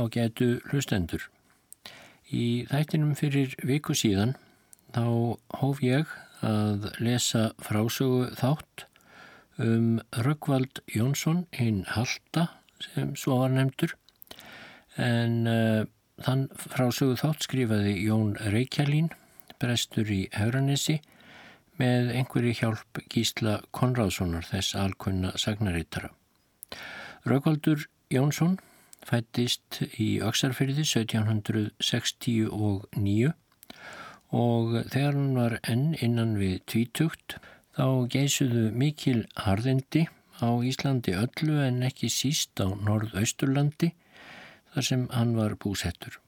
á getu hlustendur. Í þættinum fyrir viku síðan þá hóf ég að lesa frásögu þátt um Röggvald Jónsson hinn Halda sem svo var nefndur en uh, þann frásögu þátt skrifaði Jón Reykjælín, brestur í Hauranesi með einhverju hjálp Gísla Konráðssonar þess alkunna sagnarittara. Röggvaldur Jónsson fættist í Öksarfyrði 1769 og þegar hann var enn innan við tvítugt þá geysuðu mikil harðindi á Íslandi öllu en ekki síst á Norðausturlandi þar sem hann var búsettur.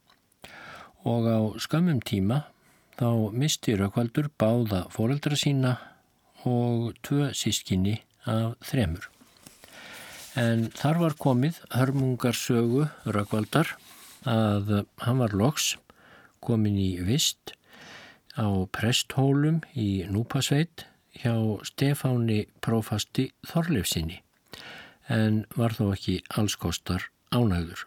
Og á skamum tíma þá misti Rökkvaldur báða fóreldra sína og tvö sískinni af þremur. En þar var komið hörmungarsögu Rökkvaldar að hann var loks komin í vist á presthólum í Núpasveit hjá Stefáni Prófasti Þorleifsinni en var þó ekki allskostar ánægður.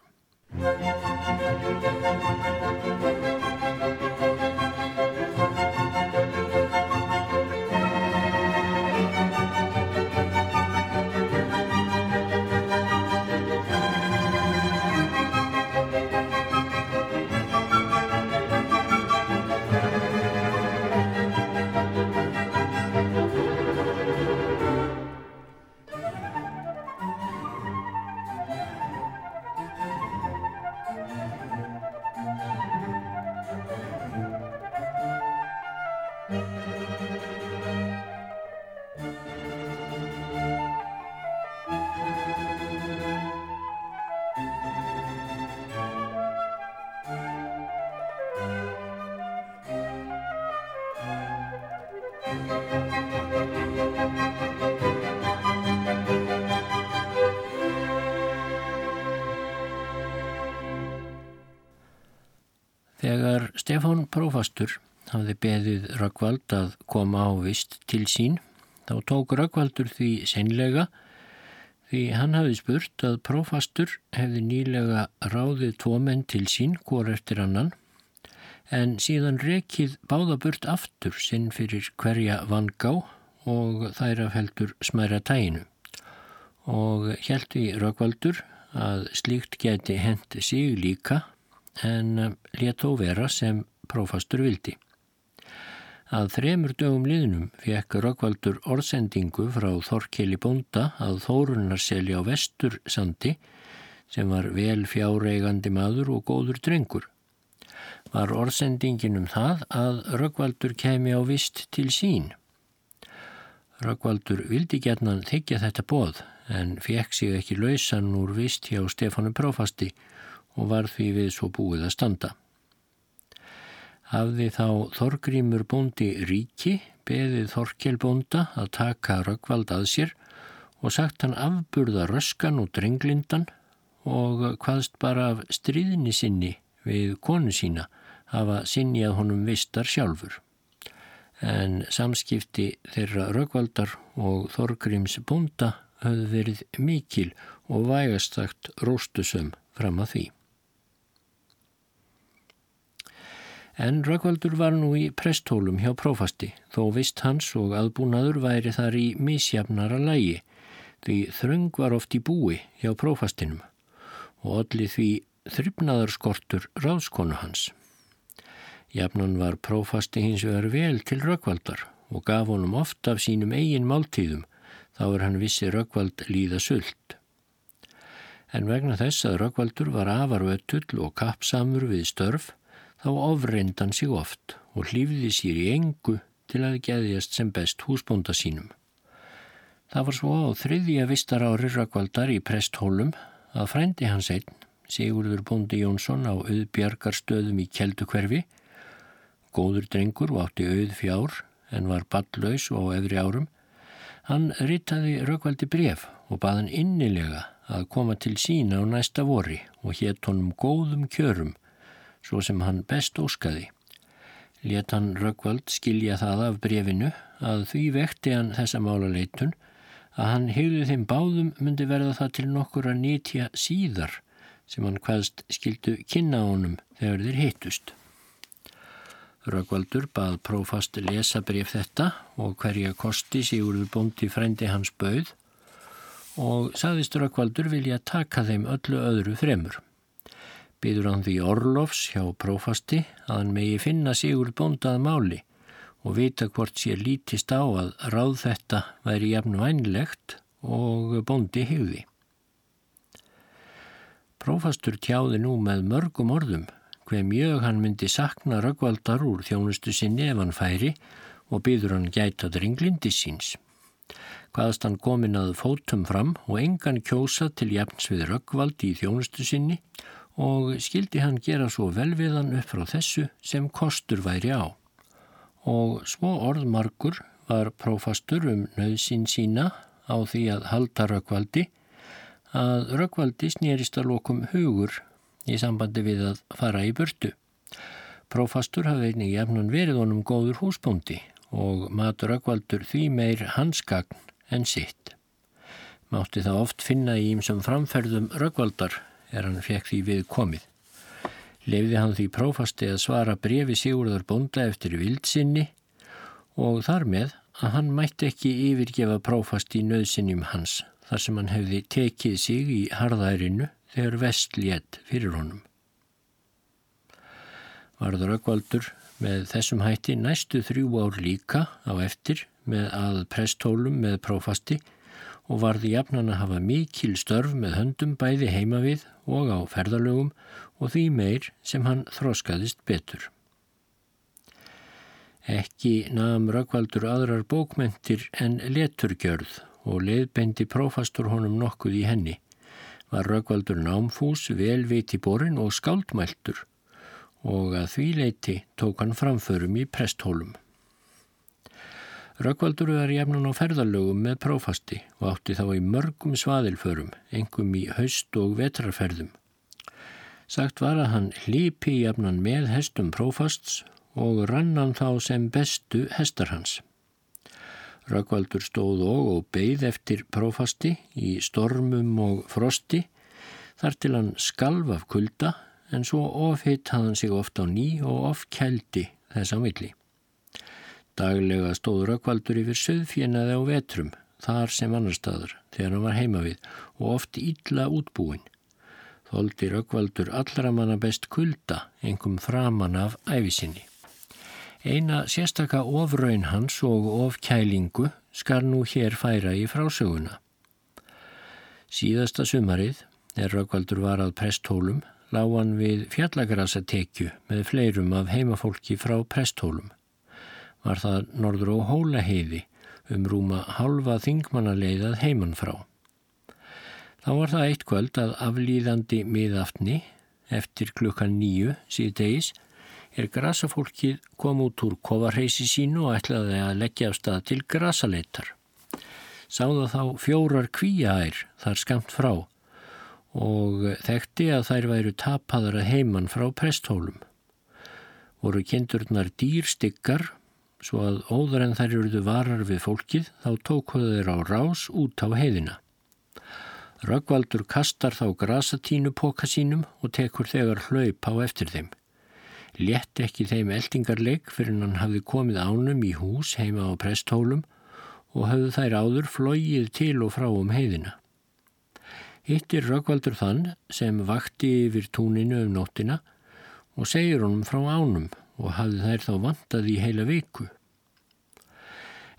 Stefán Prófastur hafði beðið Röggvald að koma á vist til sín, þá tók Röggvaldur því senlega því hann hafði spurt að Prófastur hefði nýlega ráðið tvo menn til sín, hvor eftir annan, en síðan rekið báðaburt aftur sinn fyrir hverja vangá og þær af heldur smæra tæginu. Og held við Röggvaldur að slíkt geti hendi sig líka en eh, let þó vera sem prófastur vildi. Að þremur dögum liðnum fekk Röggvaldur orðsendingu frá Þorkeli Bónda að Þórunarselji á vestur sandi sem var vel fjáreigandi maður og góður drengur. Var orðsendingin um það að Röggvaldur kemi á vist til sín. Röggvaldur vildi gernan þykja þetta bóð en fekk sig ekki lausan úr vist hjá Stefánu Prófasti og var því við svo búið að standa. Hafði þá Þorgrímur bóndi ríki beðið Þorkel bónda að taka Röggvald að sér og sagt hann afburða röskan og drenglindan og hvaðst bara af stríðinni sinni við konu sína hafa sinjað honum vistar sjálfur. En samskipti þeirra Röggvaldar og Þorgríms bónda höfðu verið mikil og vægastagt róstusum fram að því. En Röggvaldur var nú í prestólum hjá prófasti, þó vist hans og aðbúnaður væri þar í misjafnara lægi, því þröng var oft í búi hjá prófastinum og allir því þryfnaðarskortur ráðskonu hans. Jafnan var prófasti hins vegar vel til Röggvaldar og gaf honum oft af sínum eigin máltíðum, þá er hann vissi Röggvald líða sult. En vegna þess að Röggvaldur var afarvötull og kappsamur við störf, þá ofreindan sig oft og hlýfði sér í engu til að geðjast sem best húsbónda sínum. Það var svo á þriðja vistar ári Rökkvaldar í presthólum að frændi hans einn, Sigurður Bóndi Jónsson á auðbjargarstöðum í Kjeldukverfi, góður drengur og átti auð fjár en var ballaus og efri árum, hann rittaði Rökkvaldi bref og baðan innilega að koma til sína á næsta vori og hétt honum góðum kjörum svo sem hann best óskaði. Let hann Röggvald skilja það af brefinu að því vekti hann þessa málaleitun að hann hegðu þeim báðum myndi verða það til nokkur að nýtja síðar sem hann hvaðst skildu kynna honum þegar þeir hittust. Röggvaldur bað prófast lesa bref þetta og hverja kosti Sigurður bóndi frendi hans bauð og saðist Röggvaldur vilja taka þeim öllu öðru fremur. Býður hann því Orlofs hjá prófasti að hann megi finna Sigurð bóndað máli og vita hvort sér lítist á að ráð þetta væri jafn vænlegt og bóndi higði. Prófastur tjáði nú með mörgum orðum hver mjög hann myndi sakna Röggvaldar úr þjónustu sinni ef hann færi og byður hann gæta dringlindi síns. Hvaðast hann komin að fótum fram og engan kjósa til jafns við Röggvald í þjónustu sinni og skildi hann gera svo vel við hann upp frá þessu sem kostur væri á. Og svo orðmarkur var prófastur um nöðsinn sína á því að halda Röggvaldi að Röggvaldi snýrist að lokum hugur í sambandi við að fara í burtu. Prófastur hafði einnig jafnan verið honum góður húsbóndi og matur aukvaldur því meir hanskagn en sitt. Mátti það oft finna í ímsum framferðum raukvaldar er hann fekk því við komið. Lefði hann því prófasti að svara brefi Sigurðar bonda eftir vildsinni og þar með að hann mætti ekki yfirgefa prófasti í nöðsinnjum hans þar sem hann hefði tekið sig í harðærinu þegar vest létt fyrir honum. Varður Ökvaldur með þessum hætti næstu þrjú ár líka á eftir með að presthólum með prófasti og varði jafnan að hafa mikil störf með höndum bæði heima við og á ferðalögum og því meir sem hann þróskaðist betur. Ekki naðum Rökkvaldur aðrar bókmentir en leturgjörð og leiðbendi prófastur honum nokkuð í henni var Röggvaldur námfús, velviti borin og skáldmæltur og að því leiti tók hann framförum í presthólum. Röggvaldur var jæfnun á ferðalögum með prófasti og átti þá í mörgum svaðilförum, engum í haust og vetrarferðum. Sagt var að hann hlýpi jæfnan með hestum prófasts og rannan þá sem bestu hestar hans. Röggvaldur stóð og og beigð eftir prófasti í stormum og frosti þar til hann skalv af kulda en svo ofhitt hafðan sig ofta á ný og ofkældi þess að milli. Daglega stóð Röggvaldur yfir söðfjenaði á vetrum þar sem annar staður þegar hann var heima við og oft ítla útbúin. Þóldi Röggvaldur allra manna best kulda engum framann af æfisinni. Eina sérstaka ofraun hans og ofkælingu skar nú hér færa í frásöguna. Síðasta sumarið, er Rökkvaldur var að presthólum, lág hann við fjallagrasatekju með fleirum af heimafólki frá presthólum. Var það norður og hóla heiði um rúma halva þingmannaleiðað heimann frá. Þá var það eitt kvöld að aflýðandi miðaftni eftir klukkan nýju síðdeis er grasafólkið kom út úr kofarheysi sínu og ætlaði að leggja af stað til grasaleitar. Sáða þá fjórar kvíaær þar skamt frá og þekkti að þær væru tapaðar að heiman frá presthólum. Voru kindurnar dýrstyggar svo að óður en þær eruðu varar við fólkið þá tókuðu þeir á rás út á heiðina. Röggvaldur kastar þá grasatínu póka sínum og tekur þegar hlaup á eftir þeim létt ekki þeim eldingarleik fyrir hann hafði komið ánum í hús heima á presthólum og hafði þær áður flóið til og frá um heiðina. Hittir Röggvaldur þann sem vakti yfir túninu um nóttina og segir honum frá ánum og hafði þær þá vantað í heila viku.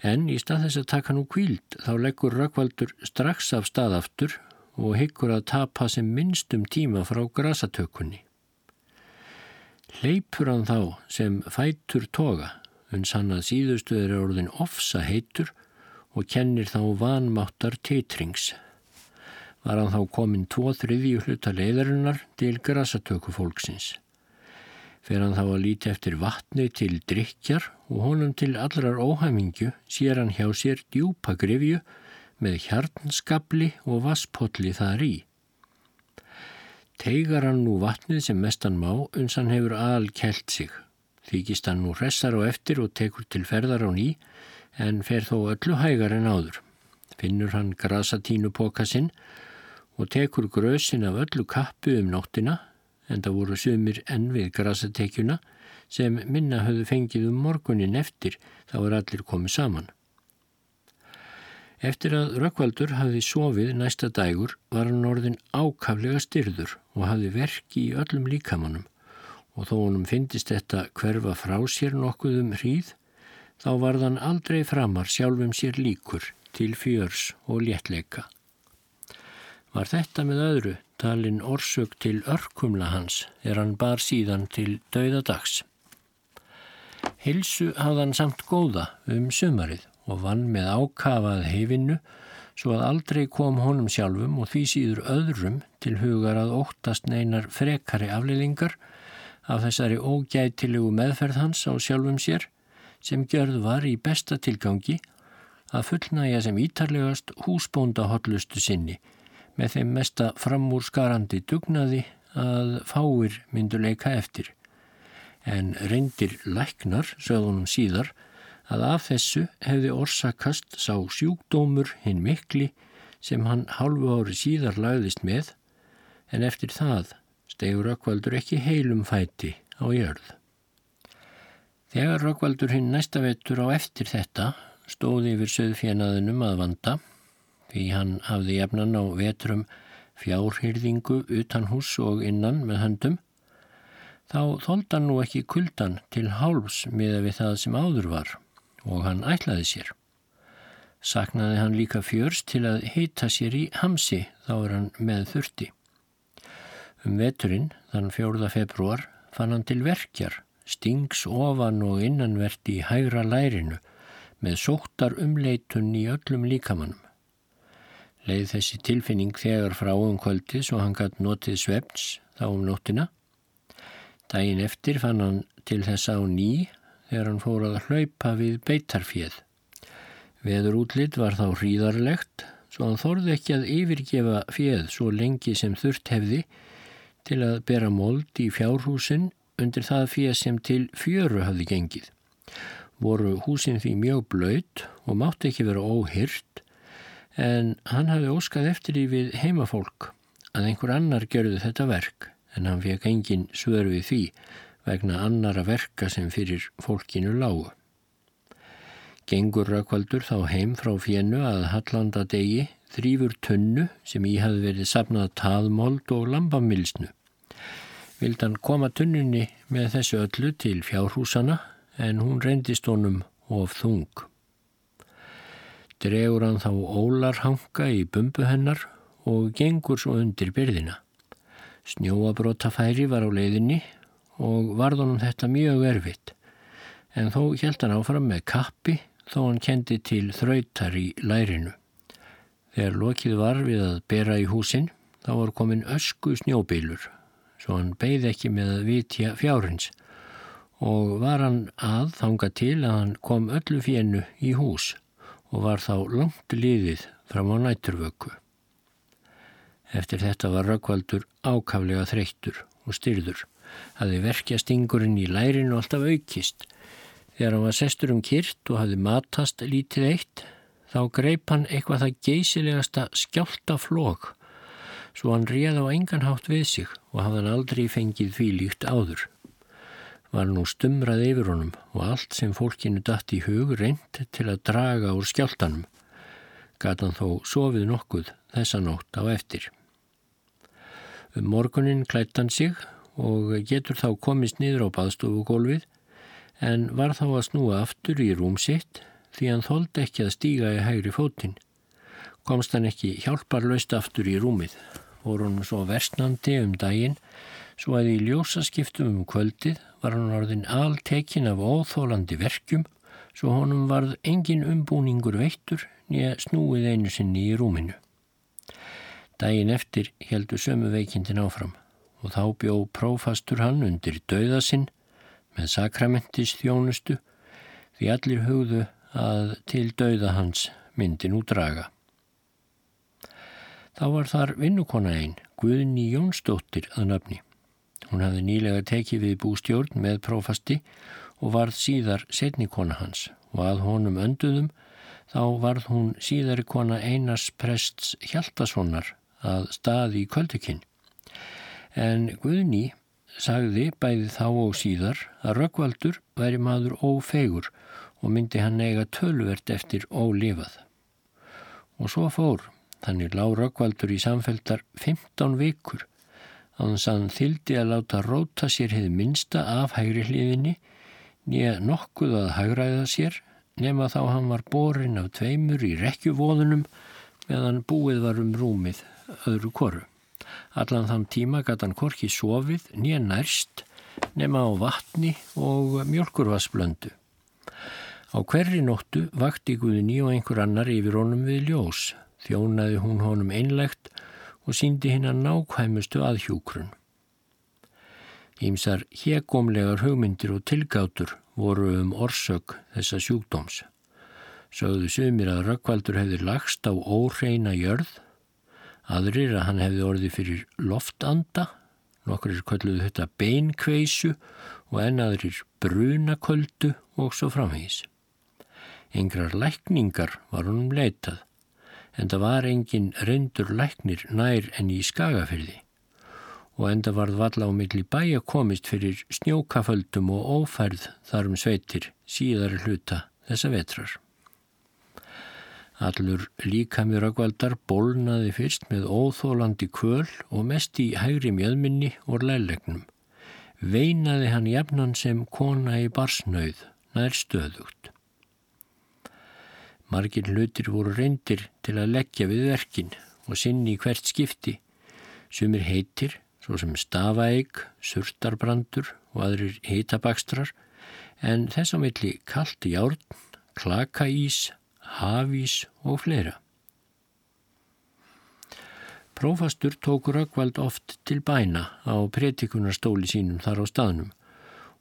En í stað þess að taka nú kvíld þá leggur Röggvaldur strax af staðaftur og hyggur að tapa sem minnstum tíma frá grasatökunni. Leipur hann þá sem fætur toga, uns hann að síðustu er orðin ofsa heitur og kennir þá vanmáttar teitrings. Var hann þá komin tvo þriðju hluta leiðarinnar til grasatöku fólksins. Fer hann þá að líti eftir vatni til drikjar og honum til allrar óhæmingu sér hann hjá sér djúpa grifju með hjarnskabli og vaspolli þar í. Tegar hann nú vatnið sem mestan má uns hann hefur al kelt sig. Þykist hann nú hressar á eftir og tekur til ferðar á ný en fer þó öllu hægar en áður. Finnur hann grasatínu póka sinn og tekur grösin af öllu kappu um nóttina en það voru sumir enn við grasatekjuna sem minna höfðu fengið um morgunin eftir þá er allir komið saman. Eftir að Rökkvaldur hafði sofið næsta dægur var hann orðin ákaflega styrður og hafði verki í öllum líkamannum og þó honum fyndist þetta hverfa frá sér nokkuð um hríð þá var þann aldrei framar sjálfum sér líkur til fjörs og léttleika. Var þetta með öðru talin orsök til örkumla hans er hann bar síðan til dauðadags. Hilsu hafði hann samt góða um sumarið og vann með ákafað hefinnu svo að aldrei kom honum sjálfum og því síður öðrum til hugar að óttast neinar frekari afliðingar af þessari ógætilegu meðferð hans á sjálfum sér sem gjörð var í besta tilgangi að fullnæja sem ítarlegast húsbónda hotlustu sinni með þeim mesta framúrskarandi dugnaði að fáir myndu leika eftir. En reyndir læknar, sögðunum síðar, að af þessu hefði orsakast sá sjúkdómur hinn mikli sem hann hálfu ári síðar lagðist með, en eftir það stegur Rökkvaldur ekki heilum fæti á jörð. Þegar Rökkvaldur hinn næsta vettur á eftir þetta stóði yfir söðfjanaðinum að vanda því hann hafði jafnan á vetrum fjárhyrðingu utan hús og innan með höndum þá þólda nú ekki kuldan til háls miða við það sem áður var og hann ætlaði sér. Saknaði hann líka fjörs til að hýta sér í hamsi þá er hann með þurfti. Um veturinn, þann fjórða februar, fann hann til verkjar stings ofan og innanvert í hægra lærinu með sóttar umleitun í öllum líkamannum. Leið þessi tilfinning þegar frá um kvöldi svo hann gætt notið svefns þá um nóttina. Dægin eftir fann hann til þess á ný þegar hann fór að hlaupa við beitarfjöð. Veður útlitt var þá hríðarlegt svo hann þorði ekki að yfirgefa fjöð svo lengi sem þurft hefði til að bera mold í fjárhúsin undir það fyrir sem til fjöru hafði gengið. Voru húsin því mjög blöyt og mátti ekki vera óhyrt en hann hafði óskað eftir í við heimafólk að einhver annar gerði þetta verk en hann fekk engin svör við því vegna annara verka sem fyrir fólkinu lágu. Gengur Rökkvaldur þá heim frá fjennu að Hallanda degi þrýfur tunnu sem í hafði verið sapnað taðmold og lambamilsnu vild hann koma tunnunni með þessu öllu til fjárhúsana en hún reyndist honum of þung. Dregur hann þá ólarhanga í bumbu hennar og gengur svo undir byrðina. Snjóabrótafæri var á leiðinni og varð honum þetta mjög erfitt en þó held hann áfram með kappi þó hann kendi til þrautar í lærinu. Þegar lokið var við að bera í húsin þá var komin ösku snjóbílur svo hann beigð ekki með að vitja fjárins og var hann að þanga til að hann kom öllu fjennu í hús og var þá langt liðið fram á nætturvöku. Eftir þetta var Rökkvaldur ákaflega þreyttur og styrður. Haði verkja stingurinn í lærinu alltaf aukist. Þegar hann var sestur um kyrt og hafi matast lítið eitt, þá greip hann eitthvað það geysilegasta skjálta flók svo hann réð á enganhátt við sig og hafðan aldrei fengið því líkt áður. Var nú stumrað yfir honum og allt sem fólkinu datt í hug reynd til að draga úr skjáltanum. Gatan þó sofið nokkuð þessa nótt á eftir. Um morgunin klætt hann sig og getur þá komist niður á baðstofugólfið en var þá að snúa aftur í rúm sitt því hann þóldi ekki að stíga í hægri fótinn. Komst hann ekki hjálparlaust aftur í rúmið fór hún svo versnandi um daginn svo að í ljósaskiptum um kvöldið var hann orðin altekin af óþólandi verkjum svo honum varð engin umbúningur veittur nýja snúið einu sinni í rúminu. Daginn eftir heldur sömu veikindin áfram og þá bjó prófastur hann undir dauðasinn með sakramentis þjónustu því allir hugðu að til dauða hans myndi nú draga. Þá var þar vinnukona einn, Guðni Jónsdóttir að nafni. Hún hafði nýlega tekið við bústjórn með prófasti og varð síðar setnikona hans og að honum önduðum þá varð hún síðari kona Einars prests Hjaltasonar að staði í kvöldukinn. En Guðni sagði bæði þá og síðar að Röggvaldur væri maður ófegur og myndi hann eiga tölvert eftir ólifað. Og svo fór, þannig lág Röggvaldur í samfeltar 15 vikur að hann þildi að láta róta sér hefði minsta af hægri hliðinni nýja nokkuð að hægræða sér nema þá hann var borin af tveimur í rekkjuvóðunum meðan búið var um rúmið öðru koru. Allan þann tíma gæti hann korki sofið nýja nærst nema á vatni og mjölkurvassblöndu. Á hverri nóttu vakti Guðni og einhver annar yfir honum við ljós. Þjónaði hún honum einlegt og síndi hinn að nákvæmustu aðhjúkrun. Ímsar hegómlegar hugmyndir og tilgátur voru um orsök þessa sjúkdóms. Sögðu sumir að Rökkvaldur hefði lagst á óreina jörð, aðrir að hann hefði orðið fyrir loftanda, nokkur er kölluð þetta beinkveisu og ennaðrir brunaköldu og svo framhengis. Engrar lækningar var honum leitað en það var engin reyndur læknir nær en í skagafyrði og enda varð valla á milli bæja komist fyrir snjókaföldum og ófærð þar um sveitir síðar hluta þessa vetrar. Allur líkamið röggvaldar bólnaði fyrst með óþólandi köl og mest í hægri mjöðminni og lælegnum. Veinaði hann jafnan sem kona í barsnauð nær stöðugt. Margir hlutir voru reyndir til að leggja við verkin og sinni í hvert skipti. Sumir heitir, svo sem stafaeig, surtarbrandur og aðrir heitabakstrar, en þess á milli kallt járn, klakaís, hafís og fleira. Prófastur tók Rökkvald oft til bæna á pretikunastóli sínum þar á staðnum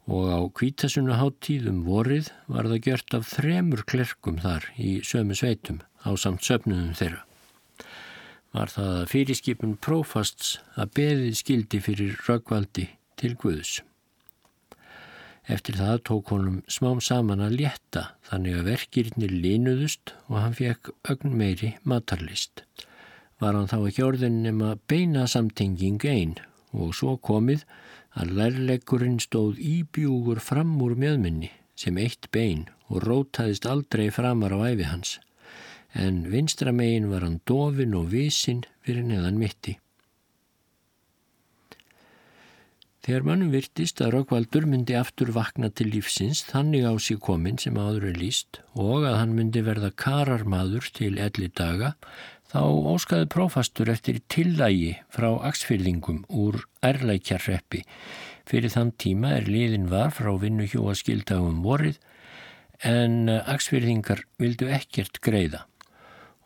og á kvítasunaháttíðum vorið var það gjört af þremur klerkum þar í sömu sveitum á samt söpnunum þeirra. Var það að fyrirskipun prófasts að beðið skildi fyrir röggvaldi til Guðs. Eftir það tók honum smám saman að létta þannig að verkirnir línuðust og hann fekk ögn meiri matarlist. Var hann þá ekki orðin nema beina samtenging einn og svo komið að lærleikurinn stóð íbjúgur fram úr mjöðminni sem eitt bein og rótaðist aldrei framar á æfi hans, en vinstramegin var hann dofin og vísin fyrir neðan mitti. Þegar mannum virtist að Rökkvaldur myndi aftur vakna til lífsins þannig á sig komin sem áður er líst og að hann myndi verða kararmadur til elli daga, þá óskaði prófastur eftir tillægi frá aksfyrðingum úr ærlækjarreppi. Fyrir þann tíma er liðin var frá vinnu hjóa skildagum vorið en aksfyrðingar vildu ekkert greiða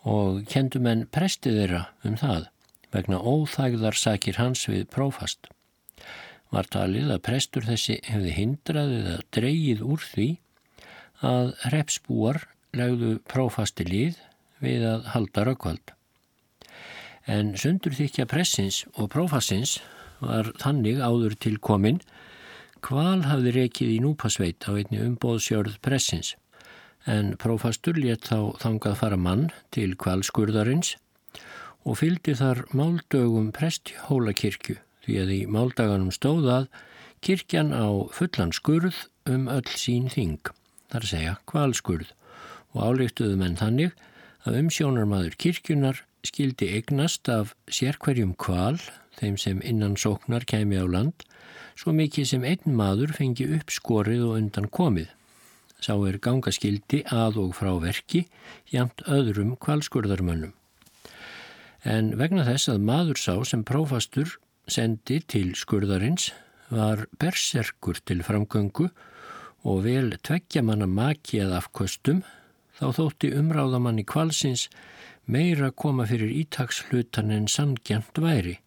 og kendum en presti þeirra um það vegna óþægðar sakir hans við prófast. Var talið að prestur þessi hefði hindrað eða dreyið úr því að repsbúar legðu prófasti lið við að halda raukvald. En sundur þykja pressins og prófassins var þannig áður til komin hval hafði rekið í núpasveit á einni umbóðsjörð pressins. En prófastur létt þá þangað fara mann til kvalskurðarins og fylgdi þar máldögum presthólakirkju því að í máldaganum stóðað kirkjan á fullan skurð um öll sín þing, þar segja kvalskurð og álíktuðu menn þannig að umsjónarmadur kirkjunar skildi eignast af sérkverjum kval, þeim sem innan sóknar kemi á land, svo mikið sem einn maður fengi uppskorið og undan komið. Sá er gangaskildi að og frá verki, jamt öðrum kvalskurðarmönnum. En vegna þess að maður sá sem prófastur sendi til skurðarins var berserkur til framgöngu og vel tveggja manna maki að afkostum þá þótti umráðamanni kvalsins meira koma fyrir ítakslutan en sangjant væri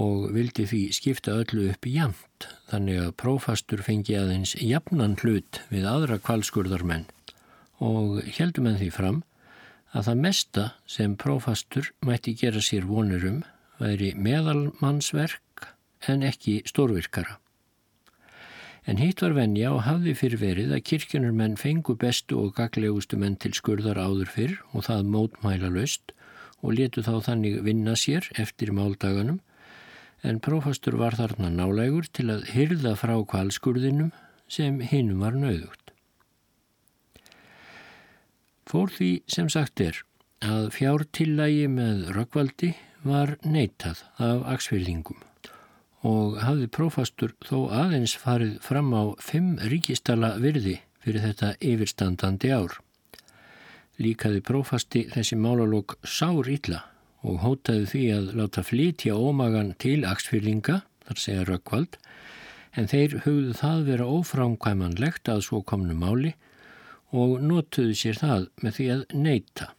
og vildi því skipta öllu upp jamt þannig að prófastur fengi aðeins jafnan hlut við aðra kvalskurðarmenn og heldum en því fram að það mesta sem prófastur mætti gera sér vonurum væri meðalmannsverk en ekki stórvirkara. En hitt var venja og hafði fyrir verið að kirkjunar menn fengu bestu og gaglegustu menn til skurðar áður fyrr og það mótmæla löst og letu þá þannig vinna sér eftir máldaganum en prófastur var þarna nálegur til að hyrða frá kvalskurðinum sem hinnum var nauðugt. Fór því sem sagt er að fjártillægi með rökkvaldi var neitað af aksfyrðingum og hafði prófastur þó aðeins farið fram á fimm ríkistala virði fyrir þetta yfirstandandi ár. Líkaði prófasti þessi málalók sár illa og hótaði því að láta flytja ómagan til aksfyrlinga, þar segja Rökkvald, en þeir hugðu það vera ófrámkvæmanlegt að svo komnu máli og notuðu sér það með því að neyta.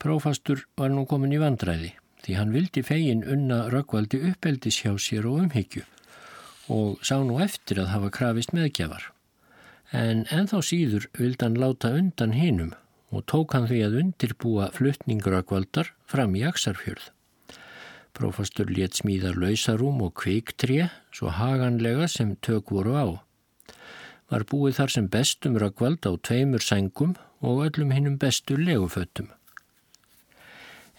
Prófastur var nú komin í vandræði því hann vildi fegin unna Rökkvaldi uppeldis hjá sér og umhyggju og sá nú eftir að hafa krafist meðgjafar. En enþá síður vildi hann láta undan hinum og tók hann því að undirbúa fluttningrökkvaldar fram í Aksarfjörð. Prófastur létt smíðar lausarúm og kviktré svo haganlega sem tök voru á. Var búið þar sem bestum rökkvald á tveimur sængum og öllum hinnum bestu leguföttum.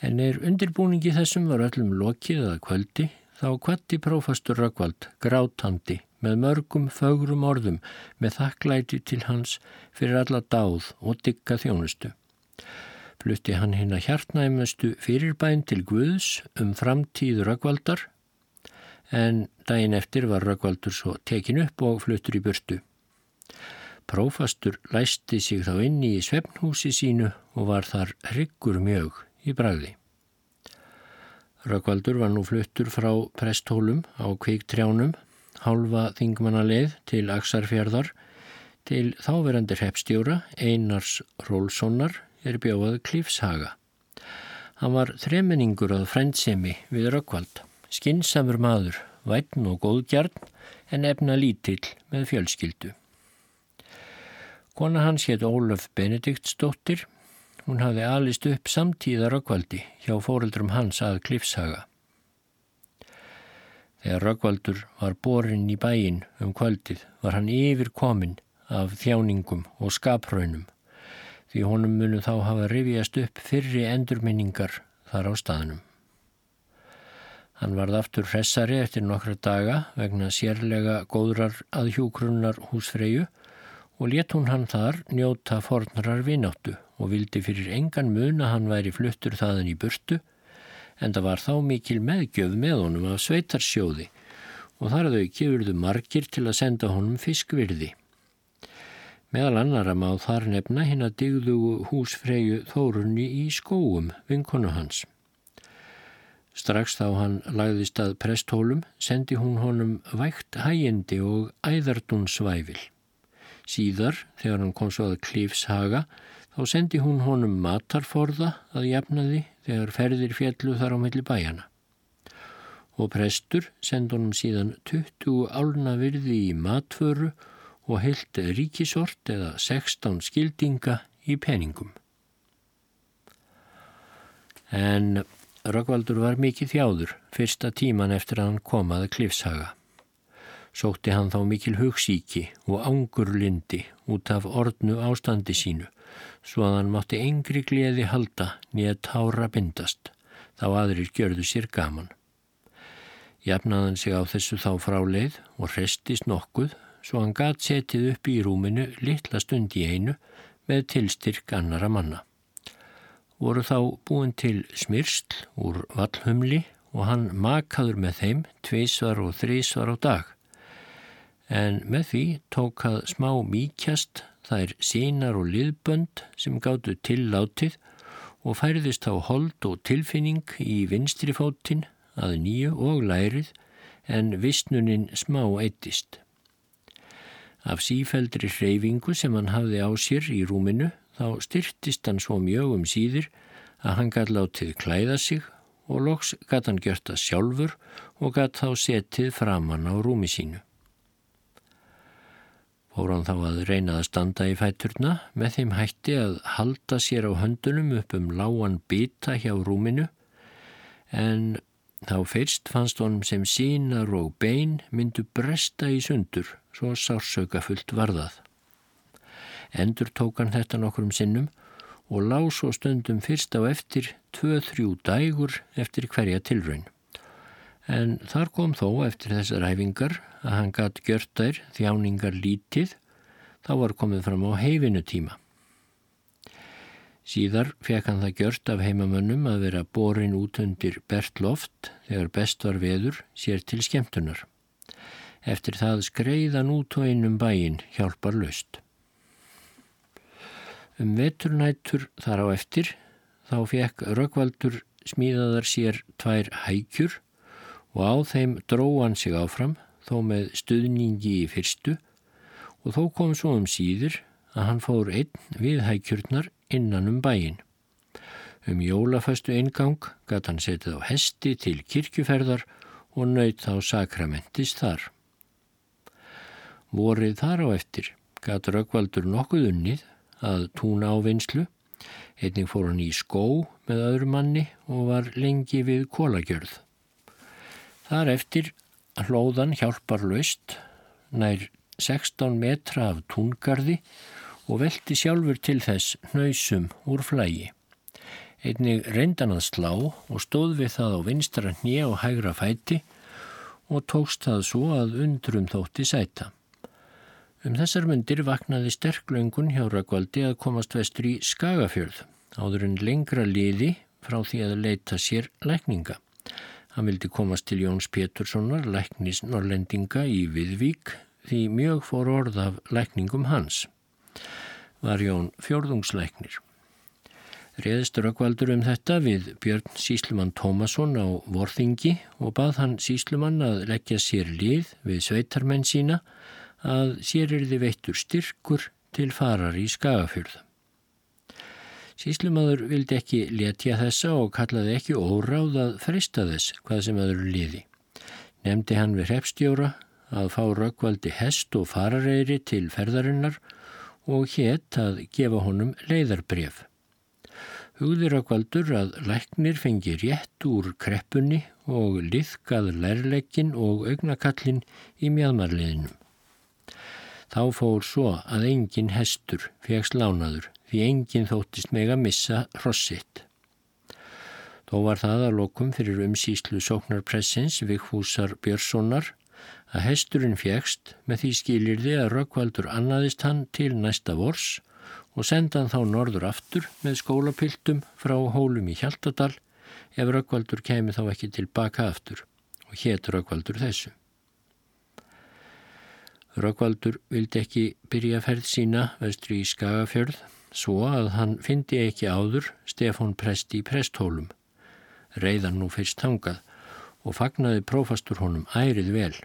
En er undirbúningi þessum var öllum lokið eða kvöldi þá kvatti prófastur rökkvald grátandi með mörgum fögrum orðum með þakklæti til hans fyrir alla dáð og digga þjónustu. Flutti hann hinn að hjartnæmustu fyrirbæn til Guðs um framtíð Röggvaldar en daginn eftir var Röggvaldur svo tekin upp og fluttur í burtu. Prófastur læsti sig þá inni í svefnhúsi sínu og var þar hryggur mjög í bragði. Röggvaldur var nú fluttur frá presthólum á kveiktrjánum hálfa þingmannaleið til Aksarfjörðar til þáverandi hreppstjóra Einars Rólssonar er bjóðað Klífshaga. Hann var þremenningur að frendsemi við Rökkvald, skinsamur maður, vætn og góðgjarn en efna lítill með fjölskyldu. Kona hans hétt Ólaf Benediktsdóttir. Hún hafði alist upp samtíða Rökkvaldi hjá fóreldrum hans að Klífshaga. Þegar Röggvaldur var borin í bæin um kvöldið var hann yfir komin af þjáningum og skapraunum því honum munu þá hafa rifjast upp fyrri endurminningar þar á staðnum. Hann varð aftur hressari eftir nokkra daga vegna sérlega góðrar aðhjúgrunnar húsfreyju og let hún hann þar njóta fornrar vináttu og vildi fyrir engan mun að hann væri fluttur þaðan í burtu en það var þá mikil meðgjöf með honum af sveitarsjóði og þar þau kefurðu margir til að senda honum fiskvirði. Meðal annara má þar nefna hinn að digðu húsfreyju þórunni í skóum vinkonu hans. Strax þá hann lagðist að presthólum sendi hún honum vægt hægindi og æðardúnsvæfil. Síðar, þegar hann kom svo að klífshaga, þá sendi hún honum matarforða að jafnaði þegar ferðir fjallu þar á melli bæjana. Og prestur sendi honum síðan 20 álna virði í matföru og heilt ríkisort eða 16 skildinga í peningum. En Röggvaldur var mikið þjáður fyrsta tíman eftir að hann komaði klifshaga. Sótti hann þá mikil hugsíki og ángurlindi út af ordnu ástandi sínu svo að hann mátti engri gleði halda nýja tára bindast, þá aðrir gjörðu sér gaman. Jafnaðan sig á þessu þá fráleið og restist nokkuð, svo hann gat setið upp í rúminu litla stund í einu með tilstyrk annara manna. Voru þá búin til smyrsl úr vallhumli og hann makaður með þeim tvísvar og þrísvar á dag. En með því tók að smá míkjast það er sínar og liðbönd sem gáttu tillátið og færðist á hold og tilfinning í vinstri fótinn að nýju og lærið en vissnuninn smá eittist. Af sífældri hreyfingu sem hann hafði á sér í rúminu þá styrtist hann svo mjög um síðir að hann gæti látið klæða sig og loks gæti hann gjört það sjálfur og gæti þá setið framann á rúmi sínu fór hann þá að reyna að standa í fæturna með þeim hætti að halda sér á höndunum upp um lágan bita hjá rúminu en þá fyrst fannst honum sem sínar og bein myndu bresta í sundur svo sársauka fullt varðað. Endur tók hann þetta nokkrum sinnum og lás og stundum fyrst á eftir tvö-þrjú dægur eftir hverja tilraun. En þar kom þó eftir þessar æfingar að hann gatt gjört þær þjáningar lítið, þá var komið fram á heifinu tíma. Síðar fekk hann það gjört af heimamönnum að vera borin út undir Bertloft þegar best var veður sér til skemmtunar. Eftir það skreiðan út og einum bæin hjálpar löst. Um veturnættur þar á eftir þá fekk Röggvaldur smíðaðar sér tvær hækjur og á þeim dróðan sig áfram þó með stuðningi í fyrstu og þó kom svo um síður að hann fór einn við hækjurnar innan um bæin. Um jólaföstu eingang gatt hann setið á hesti til kirkjuferðar og nöyt þá sakramentist þar. Vorið þar á eftir gatt Röggvaldur nokkuð unnið að túna á vinslu. Einning fór hann í skó með öðru manni og var lengi við kólagjörð. Þar eftir hlóðan hjálpar löst nær 16 metra af túngarði og velti sjálfur til þess hnausum úr flægi. Einnig reyndan að slá og stóð við það á vinstra hnið og hægra fæti og tókst það svo að undrum þótti sæta. Um þessar myndir vaknaði sterklöngun hjá Rökkvaldi að komast vestur í Skagafjörð, áður en lengra liði frá því að leita sér lækninga. Hann vildi komast til Jóns Péturssonar, læknis norrlendinga í Viðvík, því mjög fór orð af lækningum hans. Var Jón fjörðungslæknir. Reðist Rökkvaldur um þetta við Björn Síslumann Tómasson á Vorþingi og bað hann Síslumann að leggja sér lið við sveitarmenn sína að sér er þið veittur styrkur til farar í skagafjörða. Síslumadur vildi ekki letja þessa og kallaði ekki óráð að frista þess hvað sem aður liði. Nemdi hann við hreppstjóra að fá rökkvaldi hest og farareyri til ferðarinnar og hétt að gefa honum leiðarbref. Hugði rökkvaldur að læknir fengi rétt úr kreppunni og liðkað lærleikin og augnakallin í mjöðmarliðinum. Þá fór svo að engin hestur fegst lánaður því engin þóttist meg að missa rossitt. Þó var það að lokum fyrir umsýslu sóknarpressins Vigfúsar Björnssonar að hesturinn fegst með því skilirði að Rökkvaldur annaðist hann til næsta vors og senda hann þá norður aftur með skólapiltum frá hólum í Hjaltadal ef Rökkvaldur kemi þá ekki tilbaka aftur og hétt Rökkvaldur þessu. Rökkvaldur vildi ekki byrja ferð sína vestri í Skagafjörð svo að hann fyndi ekki áður Stefán Prest í Presthólum. Reyðan nú fyrst hangað og fagnaði prófastur honum ærið vel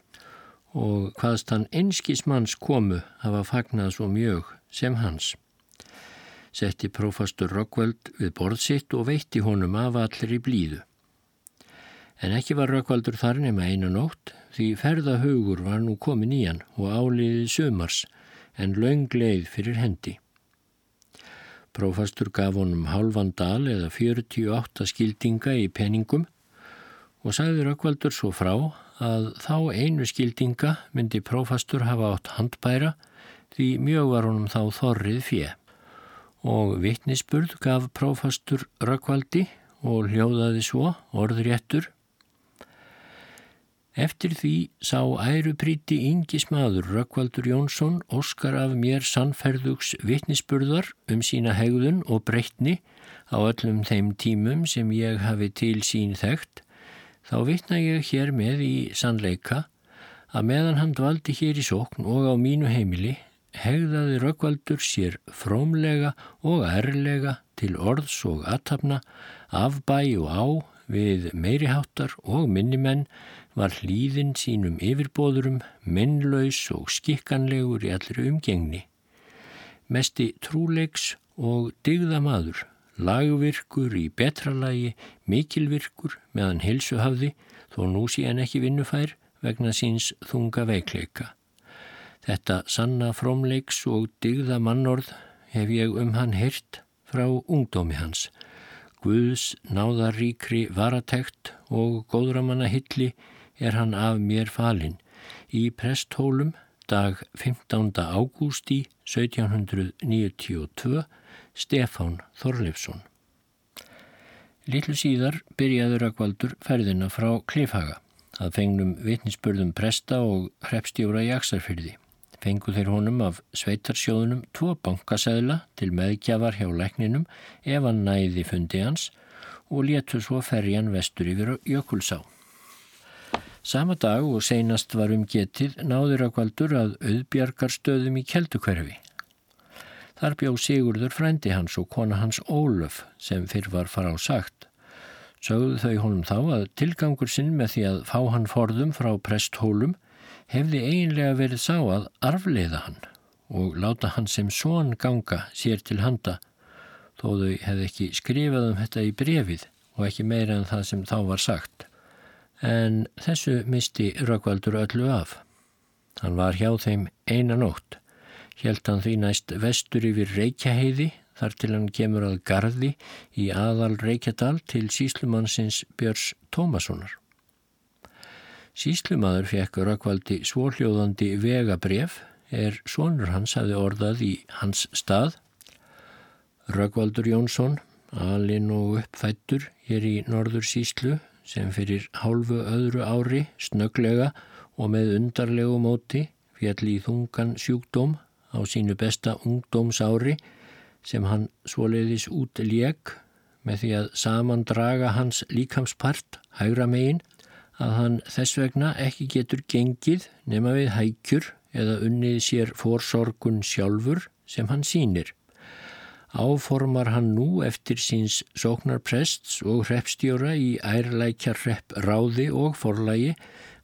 og hvaðst hann einskismanns komu hafa fagnað svo mjög sem hans. Setti prófastur Rökkvald við borð sitt og veitti honum af allir í blíðu. En ekki var Rökkvaldur þar nema einu nótt því ferðahugur var nú komin í hann og áliðið sömars en laungleið fyrir hendi. Prófastur gaf honum halvan dal eða 48 skildinga í peningum og sagði Rökkvaldur svo frá að þá einu skildinga myndi prófastur hafa átt handbæra því mjög var honum þá þorrið fjö. Og vittnisspurð gaf prófastur Rökkvaldi og hljóðaði svo orðréttur Eftir því sá ærupríti yngi smaður Rökkvaldur Jónsson óskar af mér sannferðugs vittnisspurðar um sína hegðun og breytni á öllum þeim tímum sem ég hafi til sín þekkt, þá vittna ég hér með í sannleika að meðan hann dvaldi hér í sókn og á mínu heimili hegðaði Rökkvaldur sér frómlega og ærlega til orðs og aðtapna af bæ og á við meiriháttar og minnimenn var hlýðin sínum yfirbóðurum, minnlaus og skikkanlegur í allri umgengni. Mesti trúleiks og digða maður, lagvirkur í betralagi, mikilvirkur meðan hilsu hafði, þó nú sé hann ekki vinnufær vegna síns þunga veikleika. Þetta sanna frómleiks og digða mannorð hef ég um hann hirt frá ungdómi hans. Guðs náðaríkri varatekt og góðramanna hilli er hann af mér falinn í presthólum dag 15. ágústi 1792 Stefán Þorleifsson. Lillu síðar byrjaði Rökkvaldur ferðina frá Klifhaga að fengnum vitnisspörðum presta og hrepstjóra í Aksarfyrði. Fengu þeir honum af sveitarsjóðunum tvo bankasæðla til meðgjafar hjá lækninum ef hann næði fundi hans og léttu svo ferjan vestur yfir Jökulsá. Sama dag og seinast var um getið náður Rökkvaldur að auðbjargarstöðum í Keldukverfi. Þar bjó Sigurður frændi hans og kona hans Ólöf sem fyrr var fara á sagt. Sögðu þau honum þá að tilgangur sinn með því að fá hann forðum frá presthólum hefði eiginlega verið sá að arfleiða hann og láta hann sem són ganga sér til handa þó þau hefði ekki skrifað um þetta í brefið og ekki meira en það sem þá var sagt en þessu misti Rökkvaldur öllu af. Hann var hjá þeim einanótt, helt hann því næst vestur yfir Reykjaheiði þar til hann kemur að gardi í aðal Reykjadal til síslumannsins Björns Tómassonar. Síslumadur fekk Rökkvaldi svórljóðandi vegabref er sonur hans hafi orðað í hans stað. Rökkvaldur Jónsson, alin og uppfættur hér í norður síslu sem fyrir hálfu öðru ári snöglega og með undarlegu móti fjall í þungan sjúkdóm á sínu besta ungdómsári sem hann svoleiðis út lék með því að saman draga hans líkamspart hægra megin að hann þess vegna ekki getur gengið nema við hækjur eða unnið sér fórsorgun sjálfur sem hann sínir áformar hann nú eftir síns sóknarprests og hreppstjóra í ærlækjar hrepp ráði og forlægi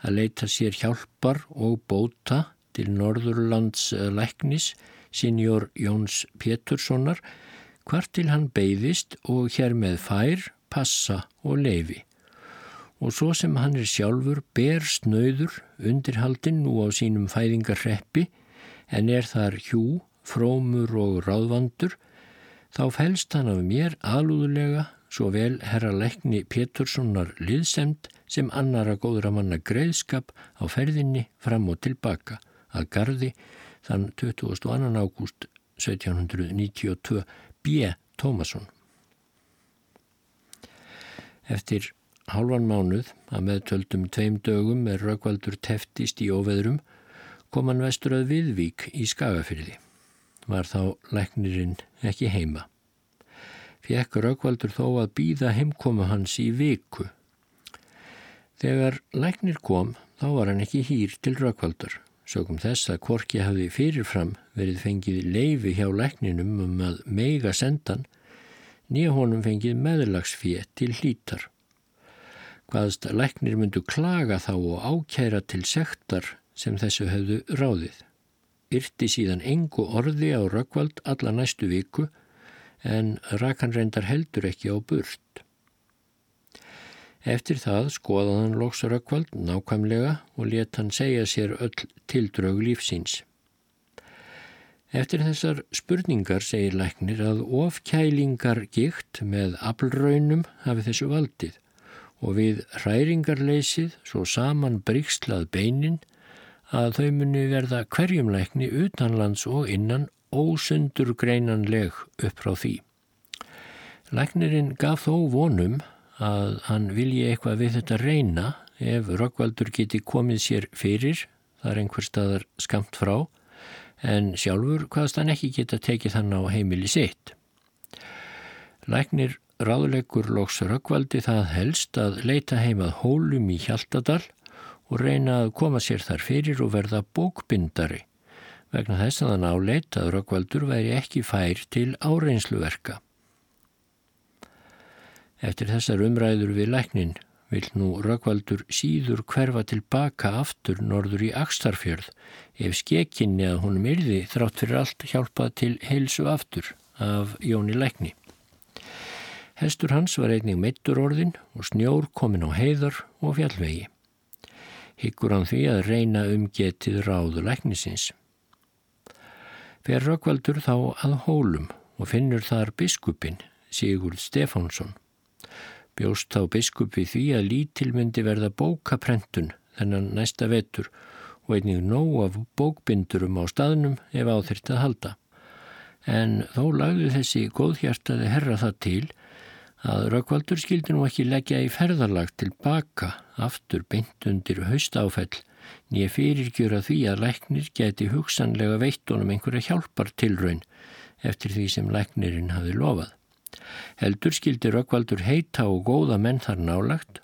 að leita sér hjálpar og bóta til Norðurlands læknis, sinjor Jóns Péturssonar, hvart til hann beigðist og hér með fær, passa og leifi. Og svo sem hann er sjálfur ber snöður undirhaldin nú á sínum fæðingarreppi en er þar hjú, frómur og ráðvandur, Þá fælst hann af mér alúðulega svo vel herra leikni Péturssonar liðsemt sem annara góðra manna greiðskap á ferðinni fram og tilbaka að gardi þann 22. ágúst 1792 B. Tómasson. Eftir hálfan mánuð að meðtöldum tveim dögum er Rökkvaldur teftist í óveðrum kom hann vestur að Viðvík í Skagafyrði var þá læknirinn ekki heima. Fjekk Raukvaldur þó að býða heimkomu hans í viku. Þegar læknir kom þá var hann ekki hýr til Raukvaldur. Sögum þess að Korki hafi fyrirfram verið fengið leifi hjá lækninum um að meiga sendan nýja honum fengið meðlagsfið til hlítar. Hvaðst læknir myndu klaga þá og ákæra til sektar sem þessu höfðu ráðið yrti síðan engu orði á Rökkvald alla næstu viku en Rakan reyndar heldur ekki á burt. Eftir það skoðað hann loks Rökkvald nákvæmlega og let hann segja sér öll tildrög lífsins. Eftir þessar spurningar segir læknir að ofkælingar gikt með aflraunum hafi þessu valdið og við hræringarleysið svo saman brygslað beinin að þau muni verða hverjumleikni utanlands og innan ósundur greinanleg upp frá því. Læknirinn gaf þó vonum að hann vilji eitthvað við þetta reyna ef Rökkvaldur geti komið sér fyrir, þar einhver staðar skamt frá, en sjálfur hvaðst hann ekki geta tekið hann á heimili sitt. Læknir ráðleikur loks Rökkvaldi það helst að leita heimað hólum í Hjaltadal og reyna að koma sér þar fyrir og verða bókbindari vegna þess að hann áleit að Rökkvaldur væri ekki fær til áreinsluverka. Eftir þessar umræður við læknin vil nú Rökkvaldur síður hverfa tilbaka aftur norður í Akstarfjörð ef skekinni að honum yrði þrátt fyrir allt hjálpað til heilsu aftur af Jóni lækni. Hestur hans var einnig meittur orðin og snjór komin á heiðar og fjallvegi hyggur hann því að reyna um getið ráðu læknisins. Fer Rökkvaldur þá að hólum og finnur þar biskupin, Sigurd Stefánsson. Bjóst þá biskup við því að lítil myndi verða bókaprentun þennan næsta vetur og einnig nóg af bókbindurum á staðnum ef á þyrrt að halda. en þó lagði þessi góðhjartaði herra það til að Rökkvaldur skildi nú ekki leggja í ferðarlag tilbaka aftur beint undir haustáfell nýja fyrirgjöra því að læknir geti hugsanlega veittunum einhverja hjálpar tilraun eftir því sem læknirinn hafi lofað. Heldur skildi Rökkvaldur heita og góða menn þar nálagt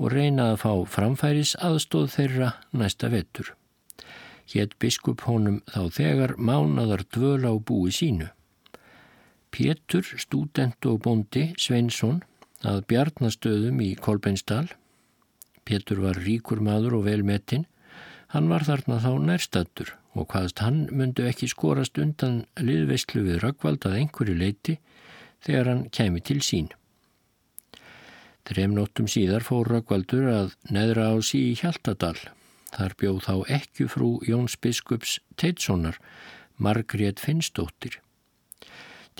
og reyna að fá framfæris aðstóð þeirra næsta vettur hétt biskup honum þá þegar mánadar dvöl á búi sínu. Pétur, stúdent og bondi Sveinsson að bjarnastöðum í Kolbeinsdal. Pétur var ríkur maður og velmetinn. Hann var þarna þá nærstattur og hvaðst hann myndu ekki skorast undan liðveistlu við Röggvald að einhverju leiti þegar hann kemi til sín. Trem nóttum síðar fór Röggvaldur að neðra á sí í Hjaltadal Þar bjóð þá ekki frú Jóns Biskups Teitssonar, Margrét Finnsdóttir.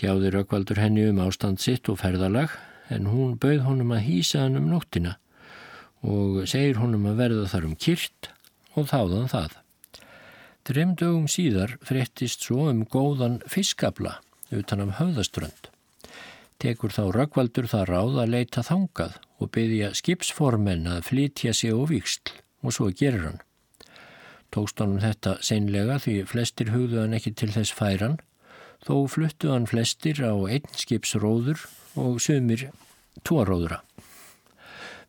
Tjáði Rökkvaldur henni um ástand sitt og ferðalag en hún bauð honum að hýsa hann um nóttina og segir honum að verða þar um kyrt og þáðan það. Trem dögum síðar fréttist svo um góðan fiskabla utan af höfðaströnd. Tekur þá Rökkvaldur það ráð að leita þangað og byggja skipsformen að flytja sig á viksl og svo gerir hann. Tókst honum þetta seinlega því flestir hugðu hann ekki til þess færan, þó fluttu hann flestir á einn skipsróður og sömur tóróðura.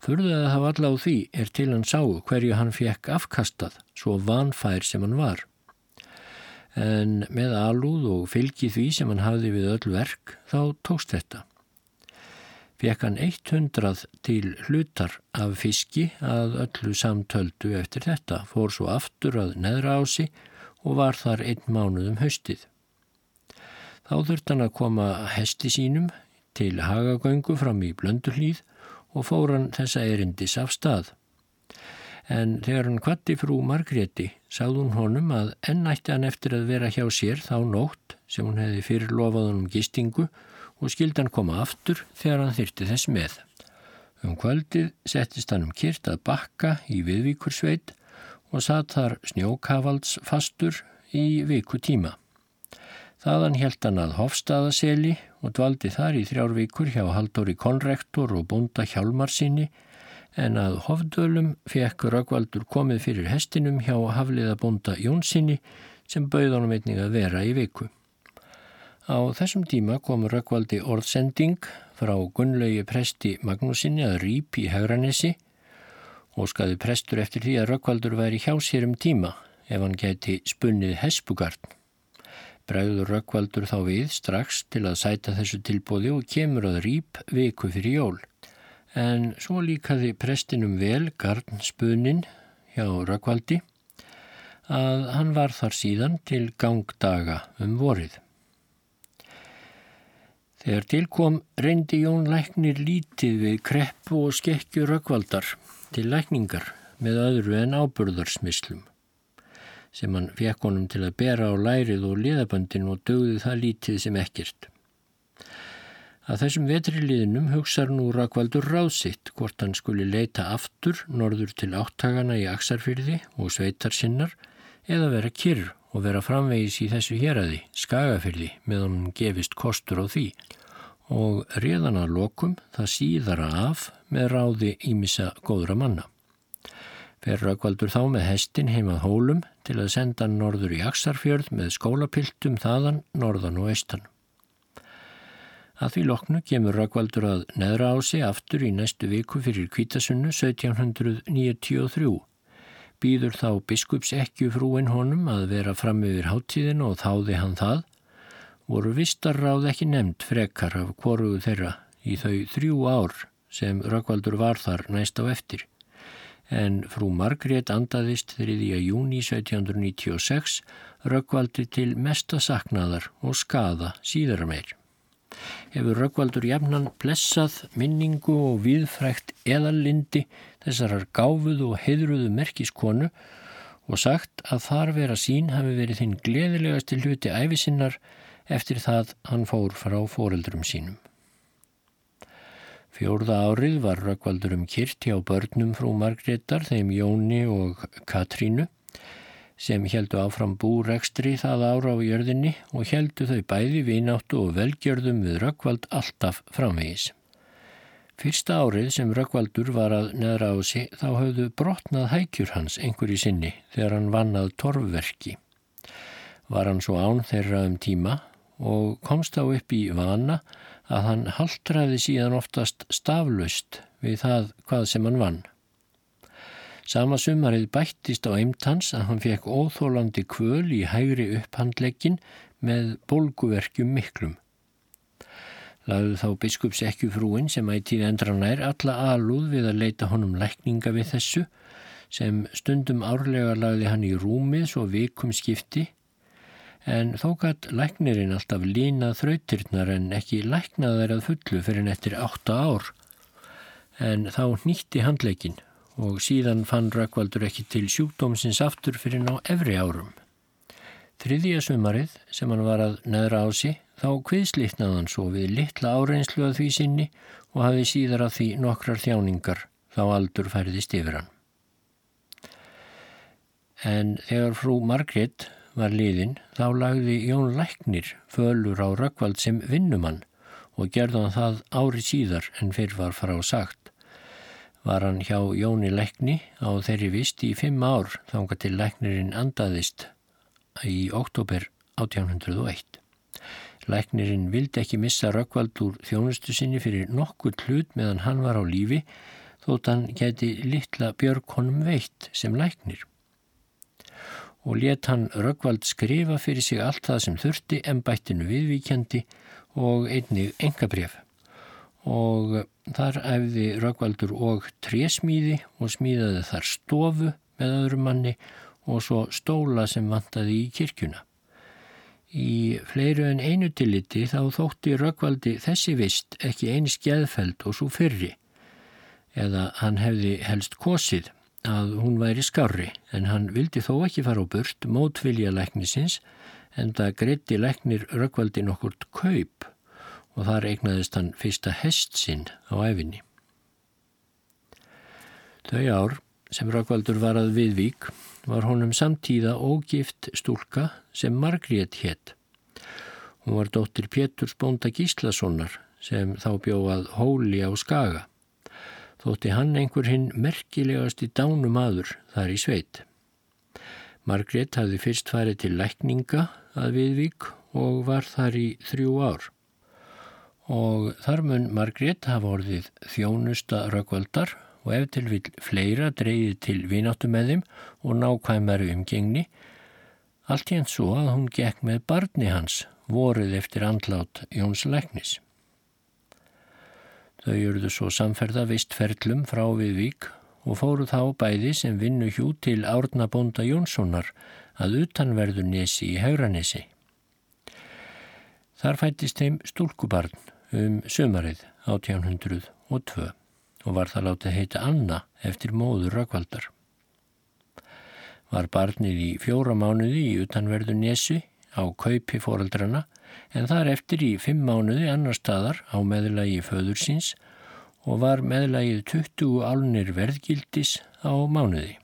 Förðuð að hafa alla á því er til hann sáu hverju hann fekk afkastað, svo vanfær sem hann var. En með alúð og fylgi því sem hann hafði við öll verk, þá tókst þetta fekk hann 100 til hlutar af fiski að öllu samtöldu eftir þetta, fór svo aftur að neðra ási og var þar einn mánuðum haustið. Þá þurft hann að koma hesti sínum til hagagöngu fram í blönduhlýð og fór hann þessa erindis af stað. En þegar hann kvatti frú Margréti sagði hún honum að ennætti hann eftir að vera hjá sér þá nótt sem hún hefði fyrirlofað honum gistingu og skildan koma aftur þegar hann þyrti þess með. Um kvöldið settist hann um kyrt að bakka í viðvíkursveit og satt þar snjókavalds fastur í viku tíma. Þaðan held hann að Hofstaðaseli og dvaldi þar í þrjárvíkur hjá Haldóri Konrektor og búnda Hjálmarsinni en að Hofdölum fekk Röggvaldur komið fyrir hestinum hjá Hafliða búnda Jónsinni sem bauð honum einnig að vera í viku. Á þessum tíma kom Rökkvaldi orðsending frá Gunnlaugi presti Magnúsinni að rýp í Hauranesi og skaði prestur eftir því að Rökkvaldur væri hjá sér um tíma ef hann geti spunnið hespugarn. Bræður Rökkvaldur þá við strax til að sæta þessu tilbóði og kemur að rýp viku fyrir jól. En svo líkaði prestinum vel garn spunnin hjá Rökkvaldi að hann var þar síðan til gangdaga um vorið. Þegar tilkom reyndi Jón Læknir lítið við kreppu og skekkju rökkvaldar til lækningar með öðru en ábyrðarsmislum sem hann fekk honum til að bera á lærið og liðaböndin og dögði það lítið sem ekkert. Að þessum vetriliðinum hugsaður nú Rakvaldur ráðsitt hvort hann skuli leita aftur norður til áttagana í Aksarfyrði og sveitarsinnar eða vera kyrr og vera framvegis í þessu héræði, skagafyrði, með hann gefist kostur á því og réðan að lokum það síðara af með ráði ímissa góðra manna. Fer Rökkvaldur þá með hestin heimað hólum til að senda hann norður í Aksarfjörð með skólapiltum þaðan, norðan og austan. Að því loknu kemur Rökkvaldur að neðra á sig aftur í næstu viku fyrir kvítasunnu 1793 býður þá biskups ekki frúin honum að vera fram yfir háttíðin og þáði hann það, voru vistarráð ekki nefnd frekar af hvoruðu þeirra í þau þrjú ár sem Rökkvaldur var þar næst á eftir. En frú Margrét andaðist 3. júni 1796 Rökkvaldi til mesta saknaðar og skada síðara meir hefur Rökkvaldur jafnan blessað minningu og viðfrækt eðallindi þessarar gáfuðu og heidruðu merkiskonu og sagt að þar vera sín hafi verið þinn gleðilegast til hluti æfisinnar eftir það hann fór frá foreldrum sínum. Fjórða árið var Rökkvaldur um kyrt hjá börnum frú Margreðar, þeim Jóni og Katrínu, sem heldu áfram búrekstri það ára á jörðinni og heldu þau bæði vináttu og velgjörðum við Rökkvald alltaf framvegis. Fyrsta árið sem Rökkvaldur var að neðra á sig þá höfðu brotnað hækjur hans einhverju sinni þegar hann vannað torfverki. Var hann svo án þeirra um tíma og komst á upp í vana að hann haldraði síðan oftast staflaust við það hvað sem hann vann. Sama sumarið bættist á eimtans að hann fekk óþólandi kvöl í hægri upphandlegin með bólguverkjum miklum. Laðu þá biskupsekkjufrúin sem ættið endra nær alla alúð við að leita honum lækninga við þessu sem stundum árlega lagði hann í rúmið svo vikum skipti en þó gætt læknirinn alltaf línað þrautirnar en ekki læknað þær að fullu fyrir nettir átta ár en þá nýtti handleikin og síðan fann Rökkvaldur ekki til sjúkdómsins aftur fyrir ná efri árum. Þriðja sumarið sem hann var að neðra á sí þá kviðslitnaði hann svo við litla áreinslu að því sinni og hafi síðar að því nokkrar þjáningar þá aldur færðist yfir hann. En þegar frú Margret var liðin þá lagði Jón Læknir fölur á Rökkvald sem vinnumann og gerði hann það ári síðar en fyrr var frá sagt var hann hjá Jóni Lækni á þeirri vist í fimm ár þánga til Læknirinn andaðist í oktober 1801. Læknirinn vildi ekki missa Rökkvald úr þjónustu sinni fyrir nokkur hlut meðan hann var á lífi þótt hann geti litla Björg honum veitt sem læknir. Og let hann Rökkvald skrifa fyrir sig allt það sem þurfti en bættinu viðvíkjandi og einnig engabref og þar æfði Rökkvaldur og trésmíði og smíðaði þar stofu með öðrum manni og svo stóla sem vantaði í kirkjuna. Í fleiru en einu tilliti þá þótti Rökkvaldi þessi vist ekki eins geðfeld og svo fyrri eða hann hefði helst kosið að hún væri skári en hann vildi þó ekki fara á burt mótvilja læknisins en það greitti læknir Rökkvaldi nokkurt kaup og þar eignaðist hann fyrsta hest sinn á efinni. Þau ár sem Rökkvaldur var að viðvík var honum samtíða ógift stúlka sem Margrét hétt. Hún var dóttir Péturs Bónda Gíslassonar sem þá bjóðað hóli á skaga. Þótti hann einhver hinn merkilegast í dánum aður þar í sveit. Margrét hafði fyrst farið til lækninga að viðvík og var þar í þrjú ár og þar mun Margrét hafa orðið þjónusta rökkvöldar og ef til vil fleira dreyði til vináttu með þeim og nákvæmari umgengni, allt í enn svo að hún gekk með barni hans voruð eftir andlát Jóns Læknis. Þau eruðu svo samferða vistferlum frá við vík og fóru þá bæði sem vinnu hjú til Árnabonda Jónssonar að utanverðu nesi í Hauranesi. Þar fættist þeim stúlkubarn um sömarið 1802 og var það látið heita Anna eftir móður Rökkvaldar. Var barnið í fjóra mánuði í utanverðu Nesi á kaupi fóraldrana en þar eftir í fimm mánuði annar staðar á meðlagi föður síns og var meðlagið 20 álnir verðgildis á mánuði.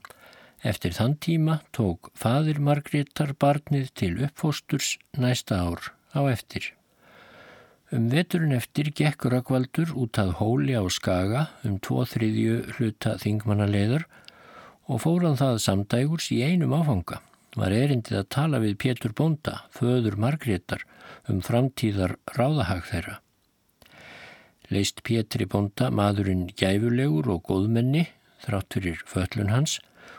Eftir þann tíma tók fadir Margreðar barnið til uppfósturs næsta ár á eftir. Um veturinn eftir gekk Rökkvaldur út að hóli á skaga um tvo þriðju hluta þingmannaleiður og fóran það samdægurs í einum áfanga. Var erindið að tala við Pétur Bonda, föður Margreðar, um framtíðar ráðahag þeirra. Leist Pétri Bonda maðurinn gæfulegur og góðmenni, þrátt fyrir föllun hans,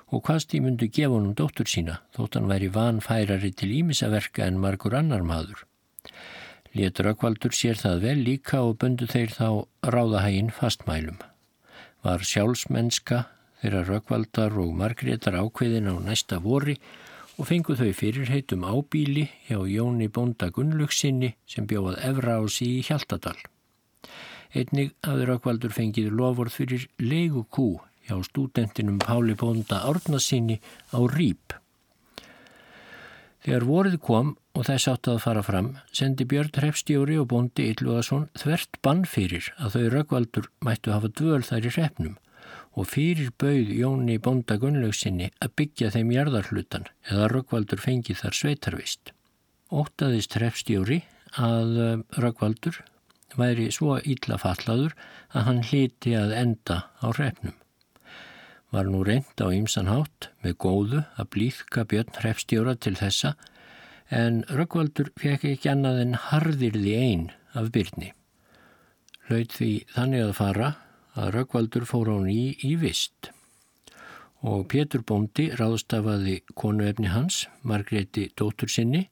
og hvaðst í myndu gefa honum dóttur sína, þótt hann væri vanfærari til ímisaverka en margur annar maður. Létur Rökkvaldur sér það vel líka og bundu þeir þá ráðahægin fastmælum. Var sjálfsmennska þeirra Rökkvaldar og Margreðar ákveðin á næsta vori og fengu þau fyrirheitum ábíli hjá Jóni Bónda Gunnlugsinni sem bjóðað Evra á sí í Hjaltadal. Einnig hafði Rökkvaldur fengið loford fyrir leigu kú hjá stúdentinum Páli Bónda Árnasinni á Rýp. Þegar vorið kom og þess átt að fara fram, sendi Björn Hrefstjóri og bóndi Ylluðarsson þvert bann fyrir að þau röggvaldur mættu hafa dvöl þær í hrefnum og fyrir bauð Jóni Bonda Gunnlaugsinni að byggja þeim jarðarhlutan eða Röggvaldur fengi þar sveitarvist. Óttaðist hrefstjóri að eh, Röggvaldur væri svo illa fallaður að hann hliti að enda á hrefnum. Var nú reynd á ýmsanhátt með góðu að blíðka Björn hrefstjóra til þessa en Röggvaldur fekk ekki annað en harðirði einn af byrni. Laut því þannig að fara að Röggvaldur fór á ný í vist og Pétur Bóndi ráðstafaði konuefni hans, Margreti dóttur sinni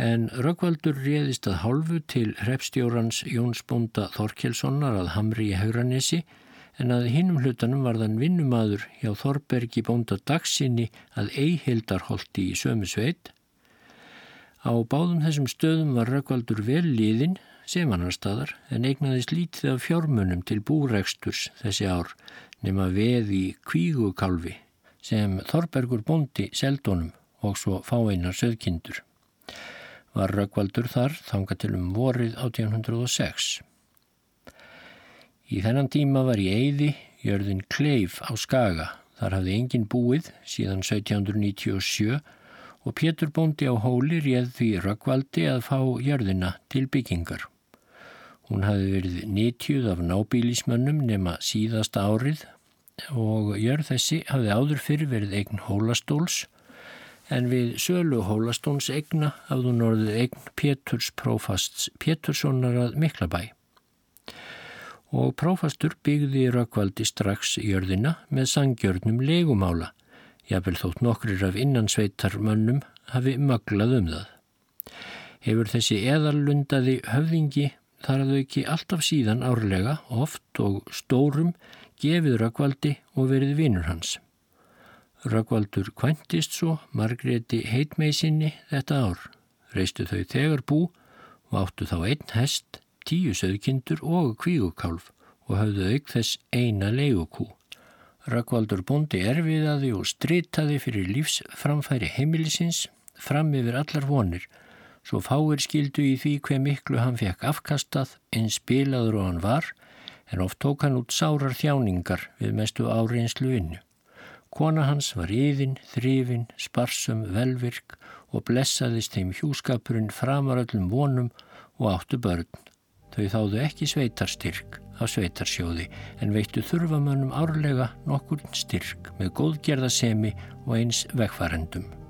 en Röggvaldur réðist að hálfu til hrepstjórans Jóns Bónda Þorkelssonar að Hamri í Hauranesi en að hinnum hlutanum var þann vinnumadur hjá Þorbergi Bónda dagsinni að Eihildarholti í sömu sveit. Á báðum þessum stöðum var Röggvaldur vel liðin sem annar staðar en eignaðist lítið af fjármunum til búreksturs þessi ár nema veð í kvígukálfi sem Þorbergur Bóndi seldónum og svo fáeinar söðkindur var Röggvaldur þar þanga til um vorið 1806. Í þennan tíma var í Eyði jörðin Kleif á Skaga. Þar hafði engin búið síðan 1797 og Pétur bóndi á hóli réð því Röggvaldi að fá jörðina til byggingar. Hún hafði verið nýtjuð af nábílismönnum nema síðasta árið og jörð þessi hafði áður fyrir verið eign hólastóls en við sölu Hólastóns egna hafðu norðið egn Péturs prófasts Péturssonar að Miklabæ. Og prófastur byggði Rökkvaldi strax jörðina með sangjörnum legumála, jáfnvel þótt nokkrir af innansveitar mönnum hafi möglað um það. Hefur þessi eðallundaði höfðingi þar að þau ekki alltaf síðan árlega, oft og stórum, gefið Rökkvaldi og verið vinnur hans. Röggvaldur kventist svo Margreti heitmeisinni þetta ár. Reistu þau þegar bú og áttu þá einn hest, tíu söðkindur og kvígukálf og hafðu auk þess eina leigukú. Röggvaldur bondi erfiðaði og stritaði fyrir lífsframfæri heimilisins fram yfir allar vonir svo fáir skildu í því hver miklu hann fekk afkastað eins spilaður og hann var en oft tók hann út sárar þjáningar við mestu áreinslu vinnu. Kona hans var yðin, þrifin, sparsum, velvirk og blessaðist þeim hjúskapurinn framar öllum vonum og áttu börn. Þau þáðu ekki sveitarstyrk af sveitarsjóði en veittu þurfamönnum árlega nokkur styrk með góðgerðasemi og eins vegfærendum.